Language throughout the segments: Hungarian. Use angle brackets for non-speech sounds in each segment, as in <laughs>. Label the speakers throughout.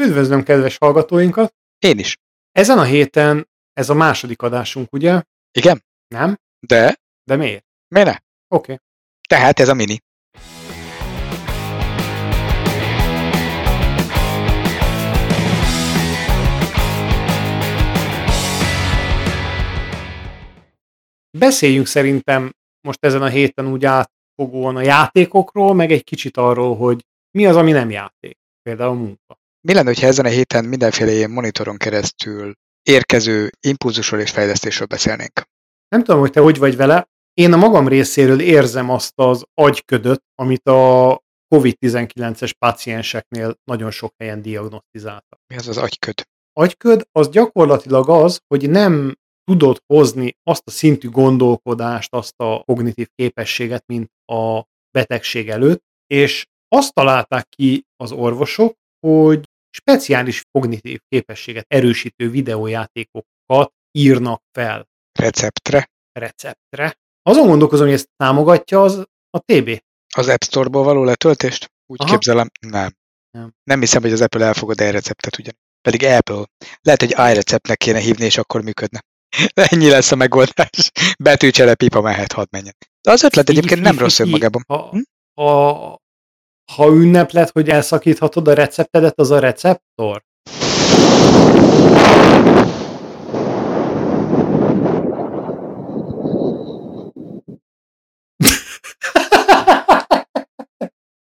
Speaker 1: Üdvözlöm kedves hallgatóinkat!
Speaker 2: Én is.
Speaker 1: Ezen a héten ez a második adásunk, ugye?
Speaker 2: Igen?
Speaker 1: Nem?
Speaker 2: De?
Speaker 1: De miért?
Speaker 2: Miért ne?
Speaker 1: Oké. Okay.
Speaker 2: Tehát ez a mini.
Speaker 1: Beszéljünk szerintem most ezen a héten úgy átfogóan a játékokról, meg egy kicsit arról, hogy mi az, ami nem játék. Például munka.
Speaker 2: Mi lenne, hogyha ezen a héten mindenféle ilyen monitoron keresztül érkező impulzusról és fejlesztésről beszélnénk?
Speaker 1: Nem tudom, hogy te hogy vagy vele. Én a magam részéről érzem azt az agyködöt, amit a COVID-19-es pácienseknél nagyon sok helyen diagnosztizáltak.
Speaker 2: Mi az az agyköd?
Speaker 1: Agyköd az gyakorlatilag az, hogy nem tudod hozni azt a szintű gondolkodást, azt a kognitív képességet, mint a betegség előtt, és azt találták ki az orvosok, hogy speciális kognitív képességet erősítő videójátékokat írnak fel.
Speaker 2: Receptre?
Speaker 1: Receptre. Azon gondolkozom, hogy ezt támogatja az a TB.
Speaker 2: Az App Store-ból való letöltést? Úgy
Speaker 1: Aha.
Speaker 2: képzelem, nem.
Speaker 1: Nem.
Speaker 2: Nem hiszem, hogy az Apple elfogad e-receptet ugyan. Pedig Apple. Lehet, hogy iReceptnek kéne hívni, és akkor működne. <laughs> Ennyi lesz a megoldás. Betűcsele pipa mehet, hadd menjen. De az ötlet egyébként nem rossz önmagában.
Speaker 1: Ha,
Speaker 2: Hm?
Speaker 1: ha, ha ünneplet, hogy elszakíthatod a receptedet, az a receptor? <laughs>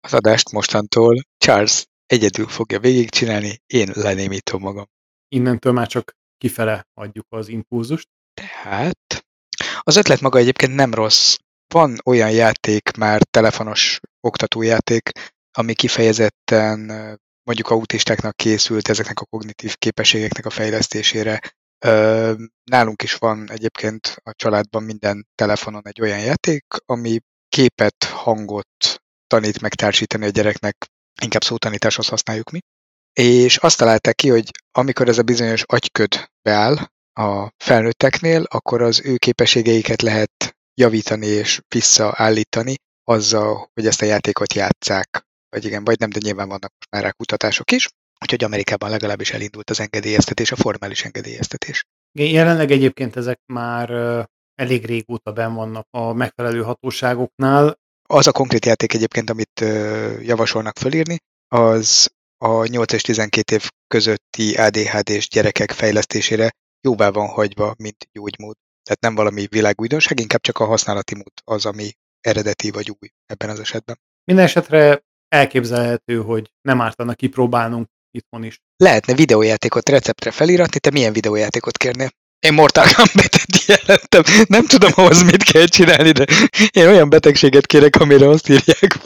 Speaker 2: Az adást mostantól Charles egyedül fogja végigcsinálni, én lenémítom magam.
Speaker 1: Innentől már csak kifele adjuk az impulzust.
Speaker 2: Tehát az ötlet maga egyébként nem rossz. Van olyan játék, már telefonos oktatójáték, ami kifejezetten mondjuk autistáknak készült ezeknek a kognitív képességeknek a fejlesztésére. Nálunk is van egyébként a családban minden telefonon egy olyan játék, ami képet, hangot tanít megtársítani a gyereknek, inkább szótanításhoz használjuk mi. És azt találták ki, hogy amikor ez a bizonyos agyköd beáll a felnőtteknél, akkor az ő képességeiket lehet javítani és visszaállítani azzal, hogy ezt a játékot játsszák. Vagy igen, vagy nem, de nyilván vannak most már rá kutatások is. Úgyhogy Amerikában legalábbis elindult az engedélyeztetés, a formális engedélyeztetés.
Speaker 1: Jelenleg egyébként ezek már elég régóta ben vannak a megfelelő hatóságoknál.
Speaker 2: Az a konkrét játék egyébként, amit javasolnak fölírni, az a 8 és 12 év közötti ADHD-s gyerekek fejlesztésére jóvá van hagyva, mint gyógymód. Tehát nem valami világújdonság, inkább csak a használati mód az, ami eredeti vagy új ebben az esetben.
Speaker 1: Minden esetre elképzelhető, hogy nem ártana kipróbálnunk itthon is.
Speaker 2: Lehetne videójátékot receptre feliratni, te milyen videójátékot kérnél? Én Mortal Kombat-et <laughs> jelentem. Nem tudom ahhoz mit kell csinálni, de én olyan betegséget kérek, amire azt írják.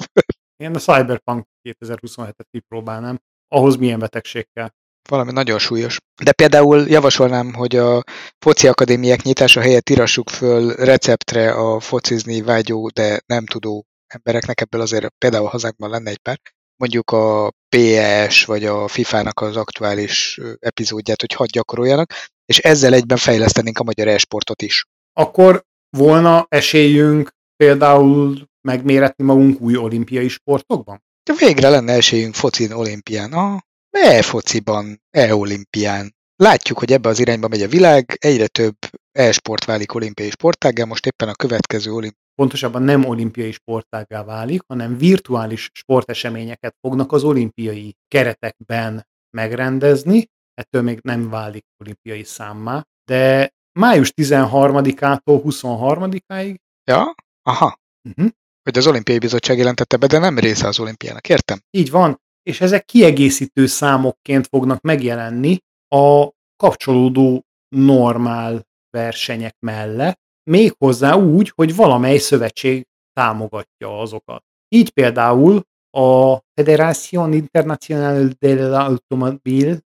Speaker 1: Én a Cyberpunk 2027-et kipróbálnám. Ahhoz milyen betegség kell.
Speaker 2: Valami nagyon súlyos. De például javasolnám, hogy a foci akadémiák nyitása helyett írassuk föl receptre a focizni vágyó, de nem tudó embereknek, ebből azért például hazánkban lenne egy pár, mondjuk a PS vagy a FIFA-nak az aktuális epizódját, hogy hadd gyakoroljanak, és ezzel egyben fejlesztenénk a magyar e-sportot is.
Speaker 1: Akkor volna esélyünk például megméretni magunk új olimpiai sportokban?
Speaker 2: De végre lenne esélyünk focin olimpián, a e-fociban, e-olimpián. Látjuk, hogy ebbe az irányba megy a világ, egyre több e-sport válik olimpiai sportággá, most éppen a következő olimpiai
Speaker 1: Pontosabban nem olimpiai sportággá válik, hanem virtuális sporteseményeket fognak az olimpiai keretekben megrendezni, ettől még nem válik olimpiai számmá, de május 13-ától 23-áig
Speaker 2: Ja? Aha.
Speaker 1: uh-huh,
Speaker 2: Hogy az olimpiai bizottság jelentette be, de nem része az olimpiának, értem?
Speaker 1: így van, és ezek kiegészítő számokként fognak megjelenni a kapcsolódó normál versenyek mellett, méghozzá úgy, hogy valamely szövetség támogatja azokat. Így például a Federación Internacional del Automobil,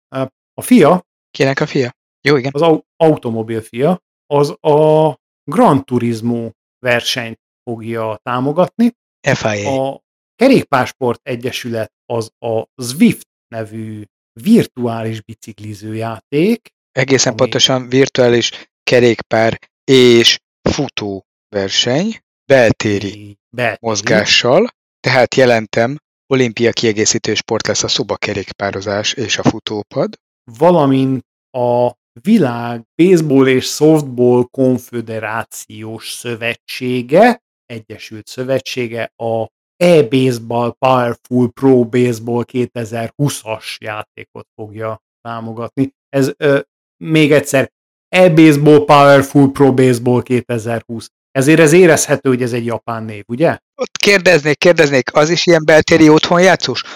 Speaker 1: a FIA,
Speaker 2: Kinek a fia? Jó, igen.
Speaker 1: az au- automobil FIA, az a Gran Turismo versenyt fogja támogatni,
Speaker 2: FIA.
Speaker 1: a Kerékpársport Egyesület az a Zwift nevű virtuális bicikliző játék,
Speaker 2: Egészen
Speaker 1: ami-
Speaker 2: pontosan virtuális kerékpár és futó verseny, beltéri
Speaker 1: beltéri,
Speaker 2: mozgással, tehát jelentem, olimpia kiegészítő sport lesz a szobakerékpározás és a futópad.
Speaker 1: Valamint a világ baseball és softball konföderációs szövetsége, Egyesült Szövetsége a e-baseball Powerful Pro Baseball 2020-as játékot fogja támogatni. Ez ö, még egyszer e-baseball Powerful Pro Baseball 2020. Ezért ez érezhető, hogy ez egy japán név, ugye?
Speaker 2: Ott kérdeznék, kérdeznék, az is ilyen beltéri otthon játszós? <laughs>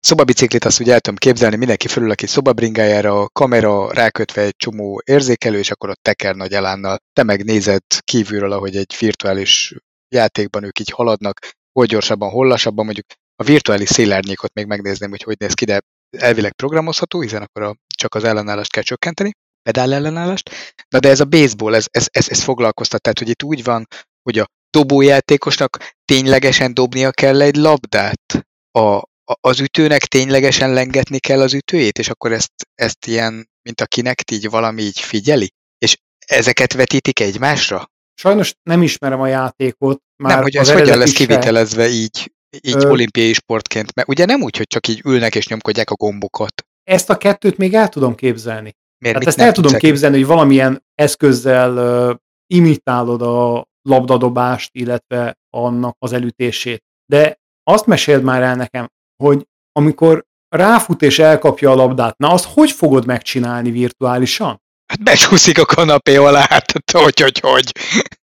Speaker 2: Szobabiciklit azt ugye el tudom képzelni, mindenki fölül, aki szobabringájára, a kamera rákötve egy csomó érzékelő, és akkor ott teker nagy elánnal. Te megnézed kívülről, ahogy egy virtuális játékban ők így haladnak, hol gyorsabban, hol lassabban, mondjuk a virtuális szélárnyékot még megnézném, hogy hogy néz ki, de elvileg programozható, hiszen akkor a, csak az ellenállást kell csökkenteni, pedál ellenállást. Na de ez a baseball, ez, ez, ez, ez foglalkoztat, tehát hogy itt úgy van, hogy a dobójátékosnak ténylegesen dobnia kell egy labdát, a, az ütőnek ténylegesen lengetni kell az ütőjét, és akkor ezt, ezt ilyen, mint a kinek így valami így figyeli? És ezeket vetítik egymásra?
Speaker 1: Sajnos nem ismerem a játékot.
Speaker 2: Már nem, hogy ez hogyan lesz kivitelezve így, így Ö... olimpiai sportként, mert ugye nem úgy, hogy csak így ülnek és nyomkodják a gombokat.
Speaker 1: Ezt a kettőt még el tudom képzelni. Miért, hát ezt el tudom képzelni, hogy valamilyen eszközzel uh, imitálod a labdadobást, illetve annak az elütését. De azt meséld már el nekem, hogy amikor ráfut és elkapja a labdát, na azt hogy fogod megcsinálni virtuálisan?
Speaker 2: Hát becsúszik a kanapé alá, hát hogy, hogy, hogy.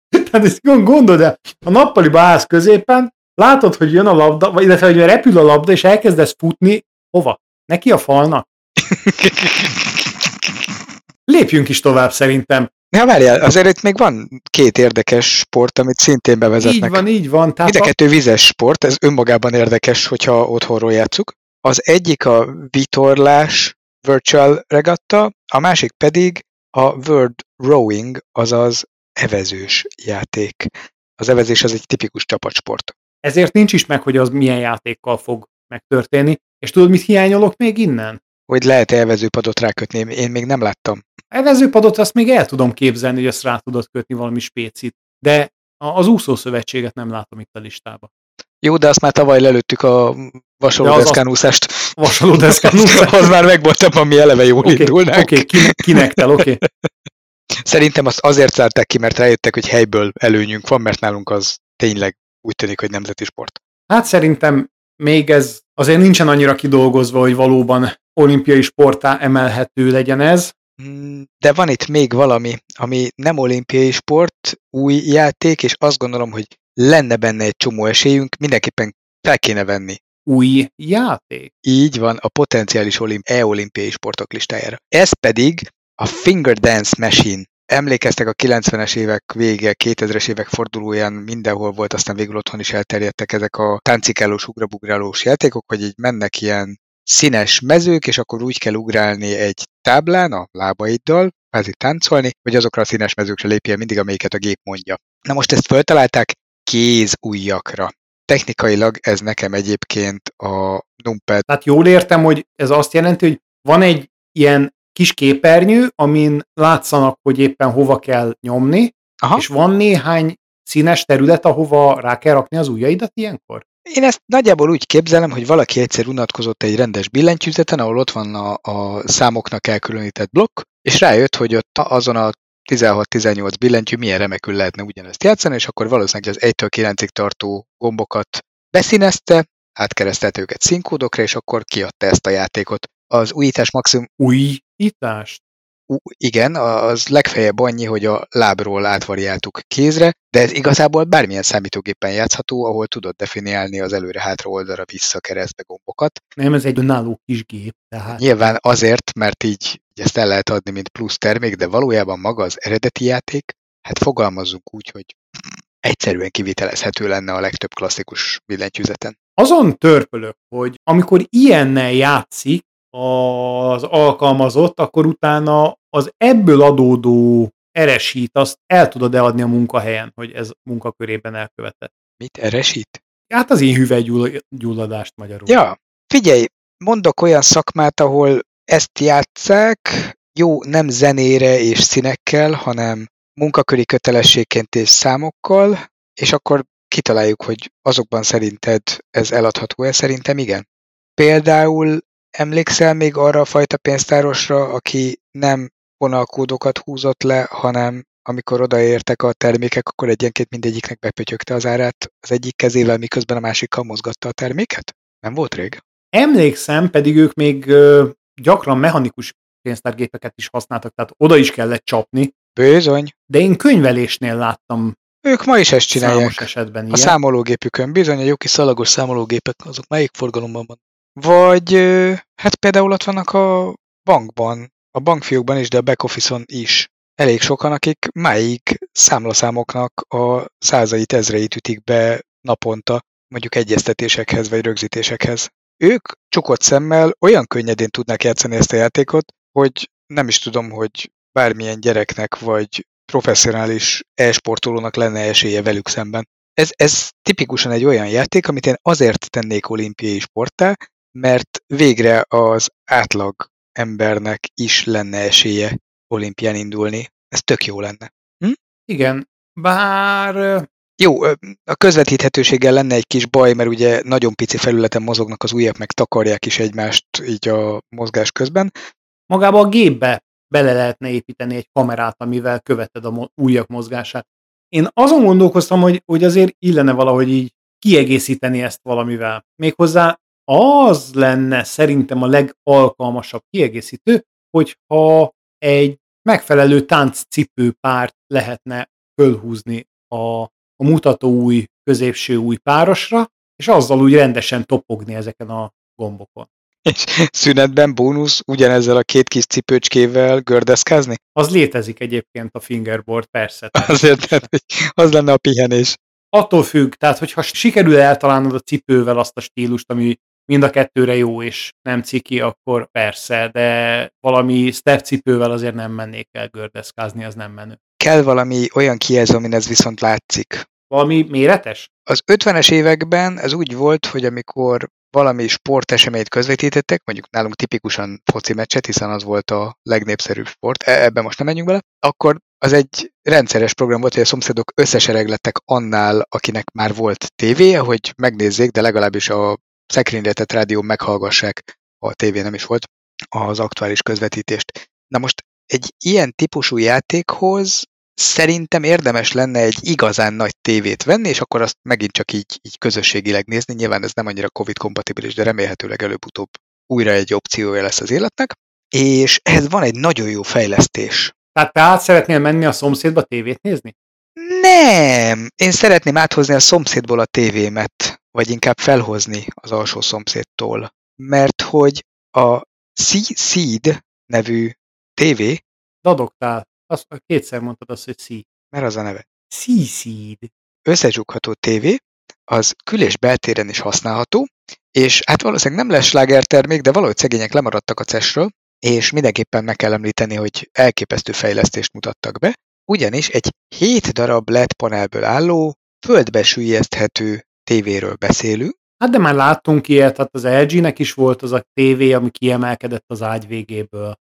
Speaker 1: Tehát ezt gondolod el, a nappali állsz középen, látod, hogy jön a labda, vagy illetve, hogy repül a labda, és elkezdesz futni, hova? Neki a falnak? Lépjünk is tovább szerintem.
Speaker 2: Ja, várjál, azért itt még van két érdekes sport, amit szintén bevezetnek.
Speaker 1: Így van, így van.
Speaker 2: Tehát Mind a kettő vizes sport, ez önmagában érdekes, hogyha otthonról játszuk. Az egyik a vitorlás virtual regatta, a másik pedig a World Rowing, azaz evezős játék. Az evezés az egy tipikus csapatsport.
Speaker 1: Ezért nincs is meg, hogy az milyen játékkal fog megtörténni. És tudod, mit hiányolok még innen?
Speaker 2: Hogy lehet -e evezőpadot rákötni, én még nem láttam.
Speaker 1: Evezőpadot azt még el tudom képzelni, hogy ezt rá tudod kötni valami spécit, de az úszószövetséget nem látom itt a listába.
Speaker 2: Jó, de azt már tavaly lelőttük a vasalódeszkán úszást.
Speaker 1: Vasalódeszkán úszást.
Speaker 2: az már megvoltam, ami eleve jól okay, indulnánk.
Speaker 1: Oké, okay, kinek, kinektel, oké. Okay.
Speaker 2: Szerintem azt azért zárták ki, mert rájöttek, hogy helyből előnyünk van, mert nálunk az tényleg úgy tűnik, hogy nemzeti sport.
Speaker 1: Hát szerintem még ez azért nincsen annyira kidolgozva, hogy valóban olimpiai sportá emelhető legyen ez.
Speaker 2: Mm, de van itt még valami, ami nem olimpiai sport, új játék, és azt gondolom, hogy lenne benne egy csomó esélyünk, mindenképpen fel kéne venni.
Speaker 1: Új játék?
Speaker 2: Így van, a potenciális olimp- e-olimpiai sportok listájára. Ez pedig a Finger Dance Machine. Emlékeztek a 90-es évek vége, 2000-es évek fordulóján mindenhol volt, aztán végül otthon is elterjedtek ezek a táncikálós, ugrabugrálós játékok, hogy így mennek ilyen színes mezők, és akkor úgy kell ugrálni egy táblán a lábaiddal, kvázi táncolni, hogy azokra a színes mezőkre lépjen mindig, amelyiket a gép mondja. Na most ezt föltalálták kézujjakra. Technikailag ez nekem egyébként a numpad.
Speaker 1: Tehát jól értem, hogy ez azt jelenti, hogy van egy ilyen kis képernyő, amin látszanak, hogy éppen hova kell nyomni, Aha. és van néhány színes terület, ahova rá kell rakni az ujjaidat ilyenkor?
Speaker 2: Én ezt nagyjából úgy képzelem, hogy valaki egyszer unatkozott egy rendes billentyűzeten, ahol ott van a, a számoknak elkülönített blokk, és rájött, hogy ott azon a 16-18 billentyű milyen remekül lehetne ugyanezt játszani, és akkor valószínűleg az 1-től 9-ig tartó gombokat beszínezte, átkeresztelte őket színkódokra, és akkor kiadta ezt a játékot. Az újítás maximum...
Speaker 1: Újítást?
Speaker 2: Igen, az legfeljebb annyi, hogy a lábról átvariáltuk kézre, de ez igazából bármilyen számítógépen játszható, ahol tudod definiálni az előre-hátra oldalra vissza keresztbe gombokat.
Speaker 1: Nem, ez egy önálló kis gép. Tehát...
Speaker 2: Nyilván azért, mert így ezt el lehet adni, mint plusz termék, de valójában maga az eredeti játék, hát fogalmazzunk úgy, hogy egyszerűen kivitelezhető lenne a legtöbb klasszikus billentyűzeten.
Speaker 1: Azon törpölök, hogy amikor ilyennel játszik, az alkalmazott, akkor utána az ebből adódó eresít, azt el tudod-e adni a munkahelyen, hogy ez munkakörében elkövetett.
Speaker 2: Mit eresít?
Speaker 1: Hát az én hüvelygyulladást magyarul.
Speaker 2: Ja, figyelj, mondok olyan szakmát, ahol ezt játszák, jó, nem zenére és színekkel, hanem munkaköri kötelességként és számokkal, és akkor kitaláljuk, hogy azokban szerinted ez eladható-e, szerintem igen. Például emlékszel még arra a fajta pénztárosra, aki nem vonalkódokat húzott le, hanem amikor odaértek a termékek, akkor egyenként mindegyiknek bepötyögte az árát az egyik kezével, miközben a másikkal mozgatta a terméket? Nem volt rég?
Speaker 1: Emlékszem, pedig ők még gyakran mechanikus pénztárgépeket is használtak, tehát oda is kellett csapni.
Speaker 2: Bizony.
Speaker 1: De én könyvelésnél láttam
Speaker 2: ők ma is ezt csinálják.
Speaker 1: Számos esetben ilyen.
Speaker 2: A számológépükön bizony, a jó kis szalagos számológépek, azok melyik forgalomban van? Vagy hát például ott vannak a bankban, a bankfiókban is, de a back office-on is. Elég sokan, akik máig számlaszámoknak a százait, ezreit ütik be naponta, mondjuk egyeztetésekhez vagy rögzítésekhez. Ők csukott szemmel olyan könnyedén tudnak játszani ezt a játékot, hogy nem is tudom, hogy bármilyen gyereknek vagy professzionális e-sportolónak lenne esélye velük szemben. Ez, ez tipikusan egy olyan játék, amit én azért tennék olimpiai sporttá, mert végre az átlag embernek is lenne esélye olimpián indulni. Ez tök jó lenne. Hm?
Speaker 1: Igen, bár...
Speaker 2: Jó, a közvetíthetőséggel lenne egy kis baj, mert ugye nagyon pici felületen mozognak az ujjak, meg takarják is egymást így a mozgás közben.
Speaker 1: Magába a gépbe bele lehetne építeni egy kamerát, amivel követed a ujjak mozgását. Én azon gondolkoztam, hogy, hogy azért illene valahogy így kiegészíteni ezt valamivel. Méghozzá az lenne szerintem a legalkalmasabb kiegészítő, hogyha egy megfelelő tánccipőpárt lehetne fölhúzni a, a mutató új, középső új párosra, és azzal úgy rendesen topogni ezeken a gombokon.
Speaker 2: És szünetben bónusz ugyanezzel a két kis cipőcskével gördeszkázni?
Speaker 1: Az létezik egyébként a fingerboard, persze.
Speaker 2: Azért, tehát, hogy az lenne a pihenés.
Speaker 1: Attól függ, tehát hogyha sikerül eltalálnod a cipővel azt a stílust, ami mind a kettőre jó és nem ciki, akkor persze, de valami step cipővel azért nem mennék el gördeszkázni, az nem menő.
Speaker 2: Kell valami olyan kijelző, amin ez viszont látszik.
Speaker 1: Valami méretes?
Speaker 2: Az 50-es években ez úgy volt, hogy amikor valami sporteseményt közvetítettek, mondjuk nálunk tipikusan foci meccset, hiszen az volt a legnépszerűbb sport, e, ebben most nem menjünk bele, akkor az egy rendszeres program volt, hogy a szomszédok összesereglettek annál, akinek már volt tévéje, hogy megnézzék, de legalábbis a szekrényletett rádió meghallgassák, a tévé nem is volt, az aktuális közvetítést. Na most egy ilyen típusú játékhoz szerintem érdemes lenne egy igazán nagy tévét venni, és akkor azt megint csak így, így közösségileg nézni. Nyilván ez nem annyira COVID-kompatibilis, de remélhetőleg előbb-utóbb újra egy opciója lesz az életnek. És ehhez van egy nagyon jó fejlesztés.
Speaker 1: Tehát te át szeretnél menni a szomszédba tévét nézni?
Speaker 2: Nem! Én szeretném áthozni a szomszédból a tévémet, vagy inkább felhozni az alsó szomszédtól. Mert hogy a Seed nevű tévé...
Speaker 1: Dadogtál. Azt kétszer mondtad azt, hogy C.
Speaker 2: Mert az a neve.
Speaker 1: C-Seed.
Speaker 2: Összecsukható tévé, az kül- és beltéren is használható, és hát valószínűleg nem lesz slágertermék, de valahogy szegények lemaradtak a cesről, és mindenképpen meg kell említeni, hogy elképesztő fejlesztést mutattak be, ugyanis egy 7 darab LED panelből álló, földbe süllyeszthető tévéről beszélünk.
Speaker 1: Hát de már láttunk ilyet, hát az LG-nek is volt az a tévé, ami kiemelkedett az ágy végéből.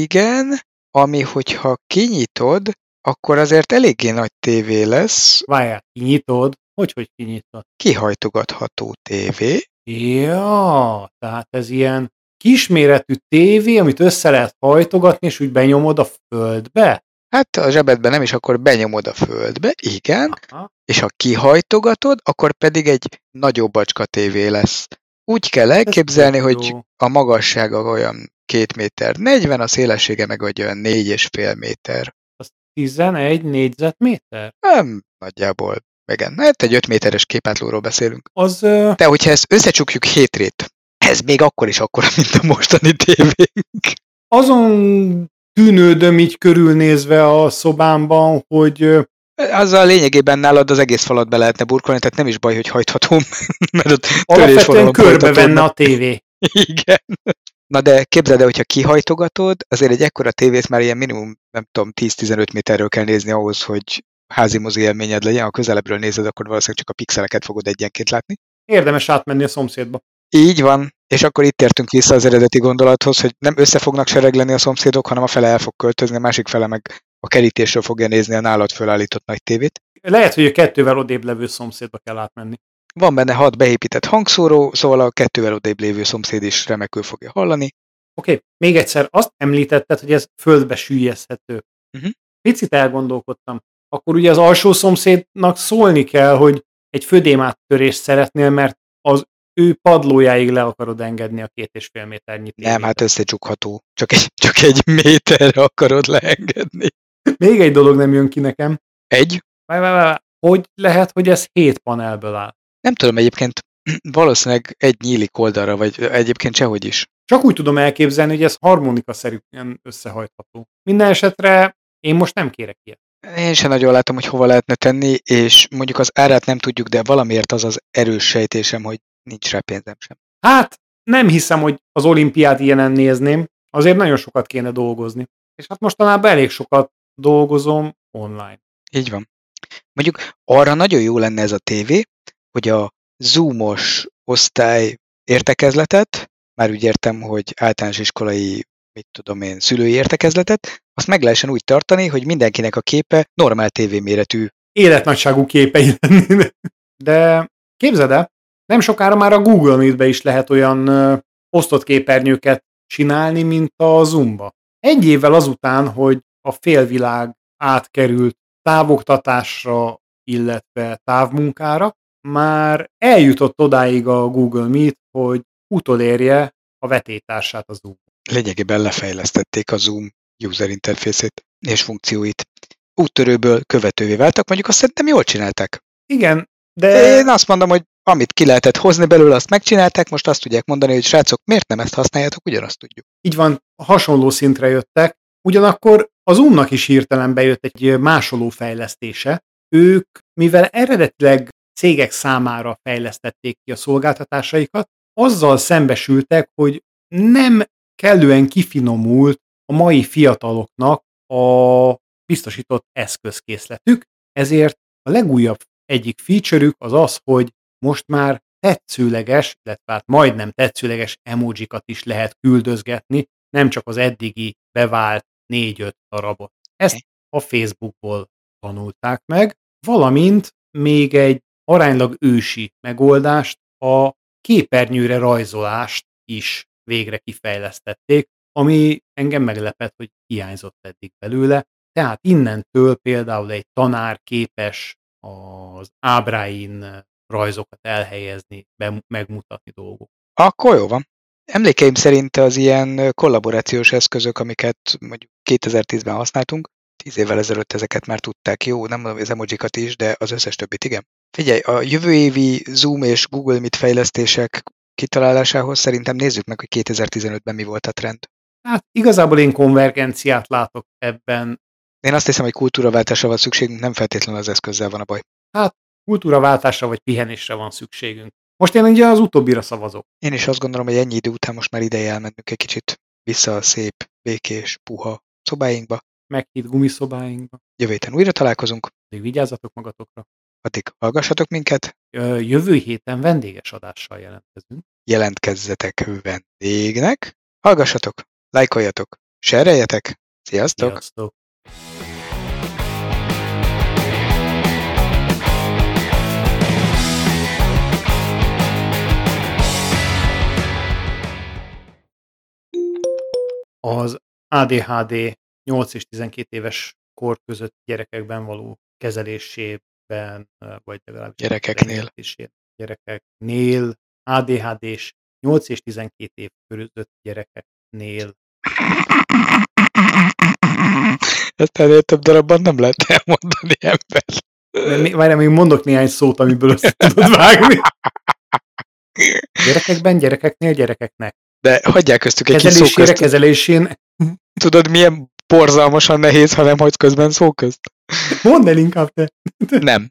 Speaker 2: Igen, ami hogyha kinyitod, akkor azért eléggé nagy tévé lesz.
Speaker 1: Várjál, kinyitod? Hogy, hogy kinyitod?
Speaker 2: Kihajtogatható tévé.
Speaker 1: Ja, tehát ez ilyen kisméretű tévé, amit össze lehet hajtogatni, és úgy benyomod a földbe?
Speaker 2: Hát a zsebedben nem is, akkor benyomod a földbe, igen, Aha. és ha kihajtogatod, akkor pedig egy nagyobb bacska tévé lesz. Úgy kell elképzelni, hogy a magassága olyan 2 méter 40, a szélessége meg olyan 4,5 méter.
Speaker 1: Az 11 négyzetméter?
Speaker 2: Nem, nagyjából. Igen, hát egy 5 méteres képátlóról beszélünk.
Speaker 1: Az...
Speaker 2: De hogyha ezt összecsukjuk hétrét, ez még akkor is akkora, mint a mostani tévénk.
Speaker 1: Azon tűnődöm így körülnézve a szobámban, hogy
Speaker 2: azzal lényegében nálad az egész falat be lehetne burkolni, tehát nem is baj, hogy hajtható, <laughs> mert ott
Speaker 1: Alapvetően körbe venne a tévé. <laughs>
Speaker 2: Igen. Na de képzeld el, hogyha kihajtogatod, azért egy ekkora tévét már ilyen minimum, nem tudom, 10-15 méterről kell nézni ahhoz, hogy házi mozi élményed legyen. Ha közelebbről nézed, akkor valószínűleg csak a pixeleket fogod egyenként látni.
Speaker 1: Érdemes átmenni a szomszédba.
Speaker 2: Így van. És akkor itt értünk vissza az eredeti gondolathoz, hogy nem össze fognak seregleni a szomszédok, hanem a fele el fog költözni, a másik fele meg a kerítésről fogja nézni a nálad fölállított nagy tévét.
Speaker 1: lehet, hogy a kettővel odébb levő szomszédba kell átmenni.
Speaker 2: Van benne hat beépített hangszóró, szóval a kettővel odébb lévő szomszéd is remekül fogja hallani.
Speaker 1: Oké, okay. még egyszer azt említetted, hogy ez földbe sűjjezhető.
Speaker 2: Uh-huh.
Speaker 1: Picit elgondolkodtam. Akkor ugye az alsó szomszédnak szólni kell, hogy egy födémáttörést szeretnél, mert az ő padlójáig le akarod engedni a két és fél méternyi tévét.
Speaker 2: Nem, hát összecsukható. Csak egy, csak egy méterre akarod leengedni.
Speaker 1: Még egy dolog nem jön ki nekem.
Speaker 2: Egy?
Speaker 1: Hogy lehet, hogy ez hét panelből áll?
Speaker 2: Nem tudom, egyébként <clears throat> valószínűleg egy nyílik oldalra, vagy egyébként sehogy is.
Speaker 1: Csak úgy tudom elképzelni, hogy ez harmonikaszerűen összehajtható. Minden esetre én most nem kérek ilyet.
Speaker 2: Én sem nagyon látom, hogy hova lehetne tenni, és mondjuk az árát nem tudjuk, de valamiért az az erős sejtésem, hogy nincs rá pénzem sem.
Speaker 1: Hát, nem hiszem, hogy az olimpiát ilyenen nézném, azért nagyon sokat kéne dolgozni. És hát mostanában elég sokat dolgozom online.
Speaker 2: Így van. Mondjuk arra nagyon jó lenne ez a tévé, hogy a zoomos osztály értekezletet, már úgy értem, hogy általános iskolai, mit tudom én, szülői értekezletet, azt meg lehessen úgy tartani, hogy mindenkinek a képe normál tévéméretű.
Speaker 1: Életnagyságú képei lennének. De képzeld el, nem sokára már a Google Meet-be is lehet olyan ö, osztott képernyőket csinálni, mint a Zoom-ba. Egy évvel azután, hogy a félvilág átkerült távoktatásra, illetve távmunkára, már eljutott odáig a Google Meet, hogy utolérje a vetétársát a Zoom.
Speaker 2: Lényegében lefejlesztették a Zoom user interfészét és funkcióit. Úttörőből követővé váltak, mondjuk azt szerintem jól csinálták.
Speaker 1: Igen, de...
Speaker 2: Én azt mondom, hogy amit ki lehetett hozni belőle, azt megcsinálták, most azt tudják mondani, hogy srácok, miért nem ezt használjátok, ugyanazt tudjuk.
Speaker 1: Így van, hasonló szintre jöttek, ugyanakkor az Zoomnak is hirtelen bejött egy másoló fejlesztése. Ők, mivel eredetileg cégek számára fejlesztették ki a szolgáltatásaikat, azzal szembesültek, hogy nem kellően kifinomult a mai fiataloknak a biztosított eszközkészletük, ezért a legújabb egyik feature az az, hogy most már tetszőleges, illetve hát majdnem tetszőleges emojikat is lehet küldözgetni, nem csak az eddigi bevált 4-5 darabot. Ezt a Facebookból tanulták meg, valamint még egy aránylag ősi megoldást, a képernyőre rajzolást is végre kifejlesztették, ami engem meglepett, hogy hiányzott eddig belőle. Tehát innentől például egy tanár képes az ábráin rajzokat elhelyezni, be, megmutatni dolgok.
Speaker 2: Akkor jó van. Emlékeim szerint az ilyen kollaborációs eszközök, amiket mondjuk 2010-ben használtunk, 10 évvel ezelőtt ezeket már tudták, jó, nem az emojikat is, de az összes többit igen. Figyelj, a jövő évi Zoom és Google Meet fejlesztések kitalálásához szerintem nézzük meg, hogy 2015-ben mi volt a trend.
Speaker 1: Hát igazából én konvergenciát látok ebben.
Speaker 2: Én azt hiszem, hogy kultúraváltásra van szükségünk, nem feltétlenül az eszközzel van a baj.
Speaker 1: Hát kultúraváltásra vagy pihenésre van szükségünk. Most én ugye az utóbbira szavazok.
Speaker 2: Én is azt gondolom, hogy ennyi idő után most már ideje elmennünk egy kicsit vissza a szép, békés, puha szobáinkba.
Speaker 1: Meghitt gumiszobáinkba.
Speaker 2: Jövő héten újra találkozunk.
Speaker 1: Addig vigyázzatok magatokra.
Speaker 2: Addig hallgassatok minket.
Speaker 1: Jövő héten vendéges adással jelentkezünk.
Speaker 2: Jelentkezzetek vendégnek. Hallgassatok, lájkoljatok, sereljetek. Sziasztok!
Speaker 1: Sziasztok! Az ADHD 8 és 12 éves kor között gyerekekben való kezelésében, vagy legalábbis
Speaker 2: gyerekeknél.
Speaker 1: gyerekeknél, ADHD-s 8 és 12 év között gyerekeknél.
Speaker 2: Ezt ennél több darabban nem lehet elmondani ember.
Speaker 1: Várjál, még mondok néhány szót, amiből össze tudod vágni. <laughs> Gyerekekben, gyerekeknél, gyerekeknek.
Speaker 2: De hagyják köztük egy
Speaker 1: kis szó közt. kezelésén.
Speaker 2: Tudod, milyen borzalmasan nehéz, ha nem hagysz közben szó közt?
Speaker 1: Mondd el inkább te.
Speaker 2: Nem.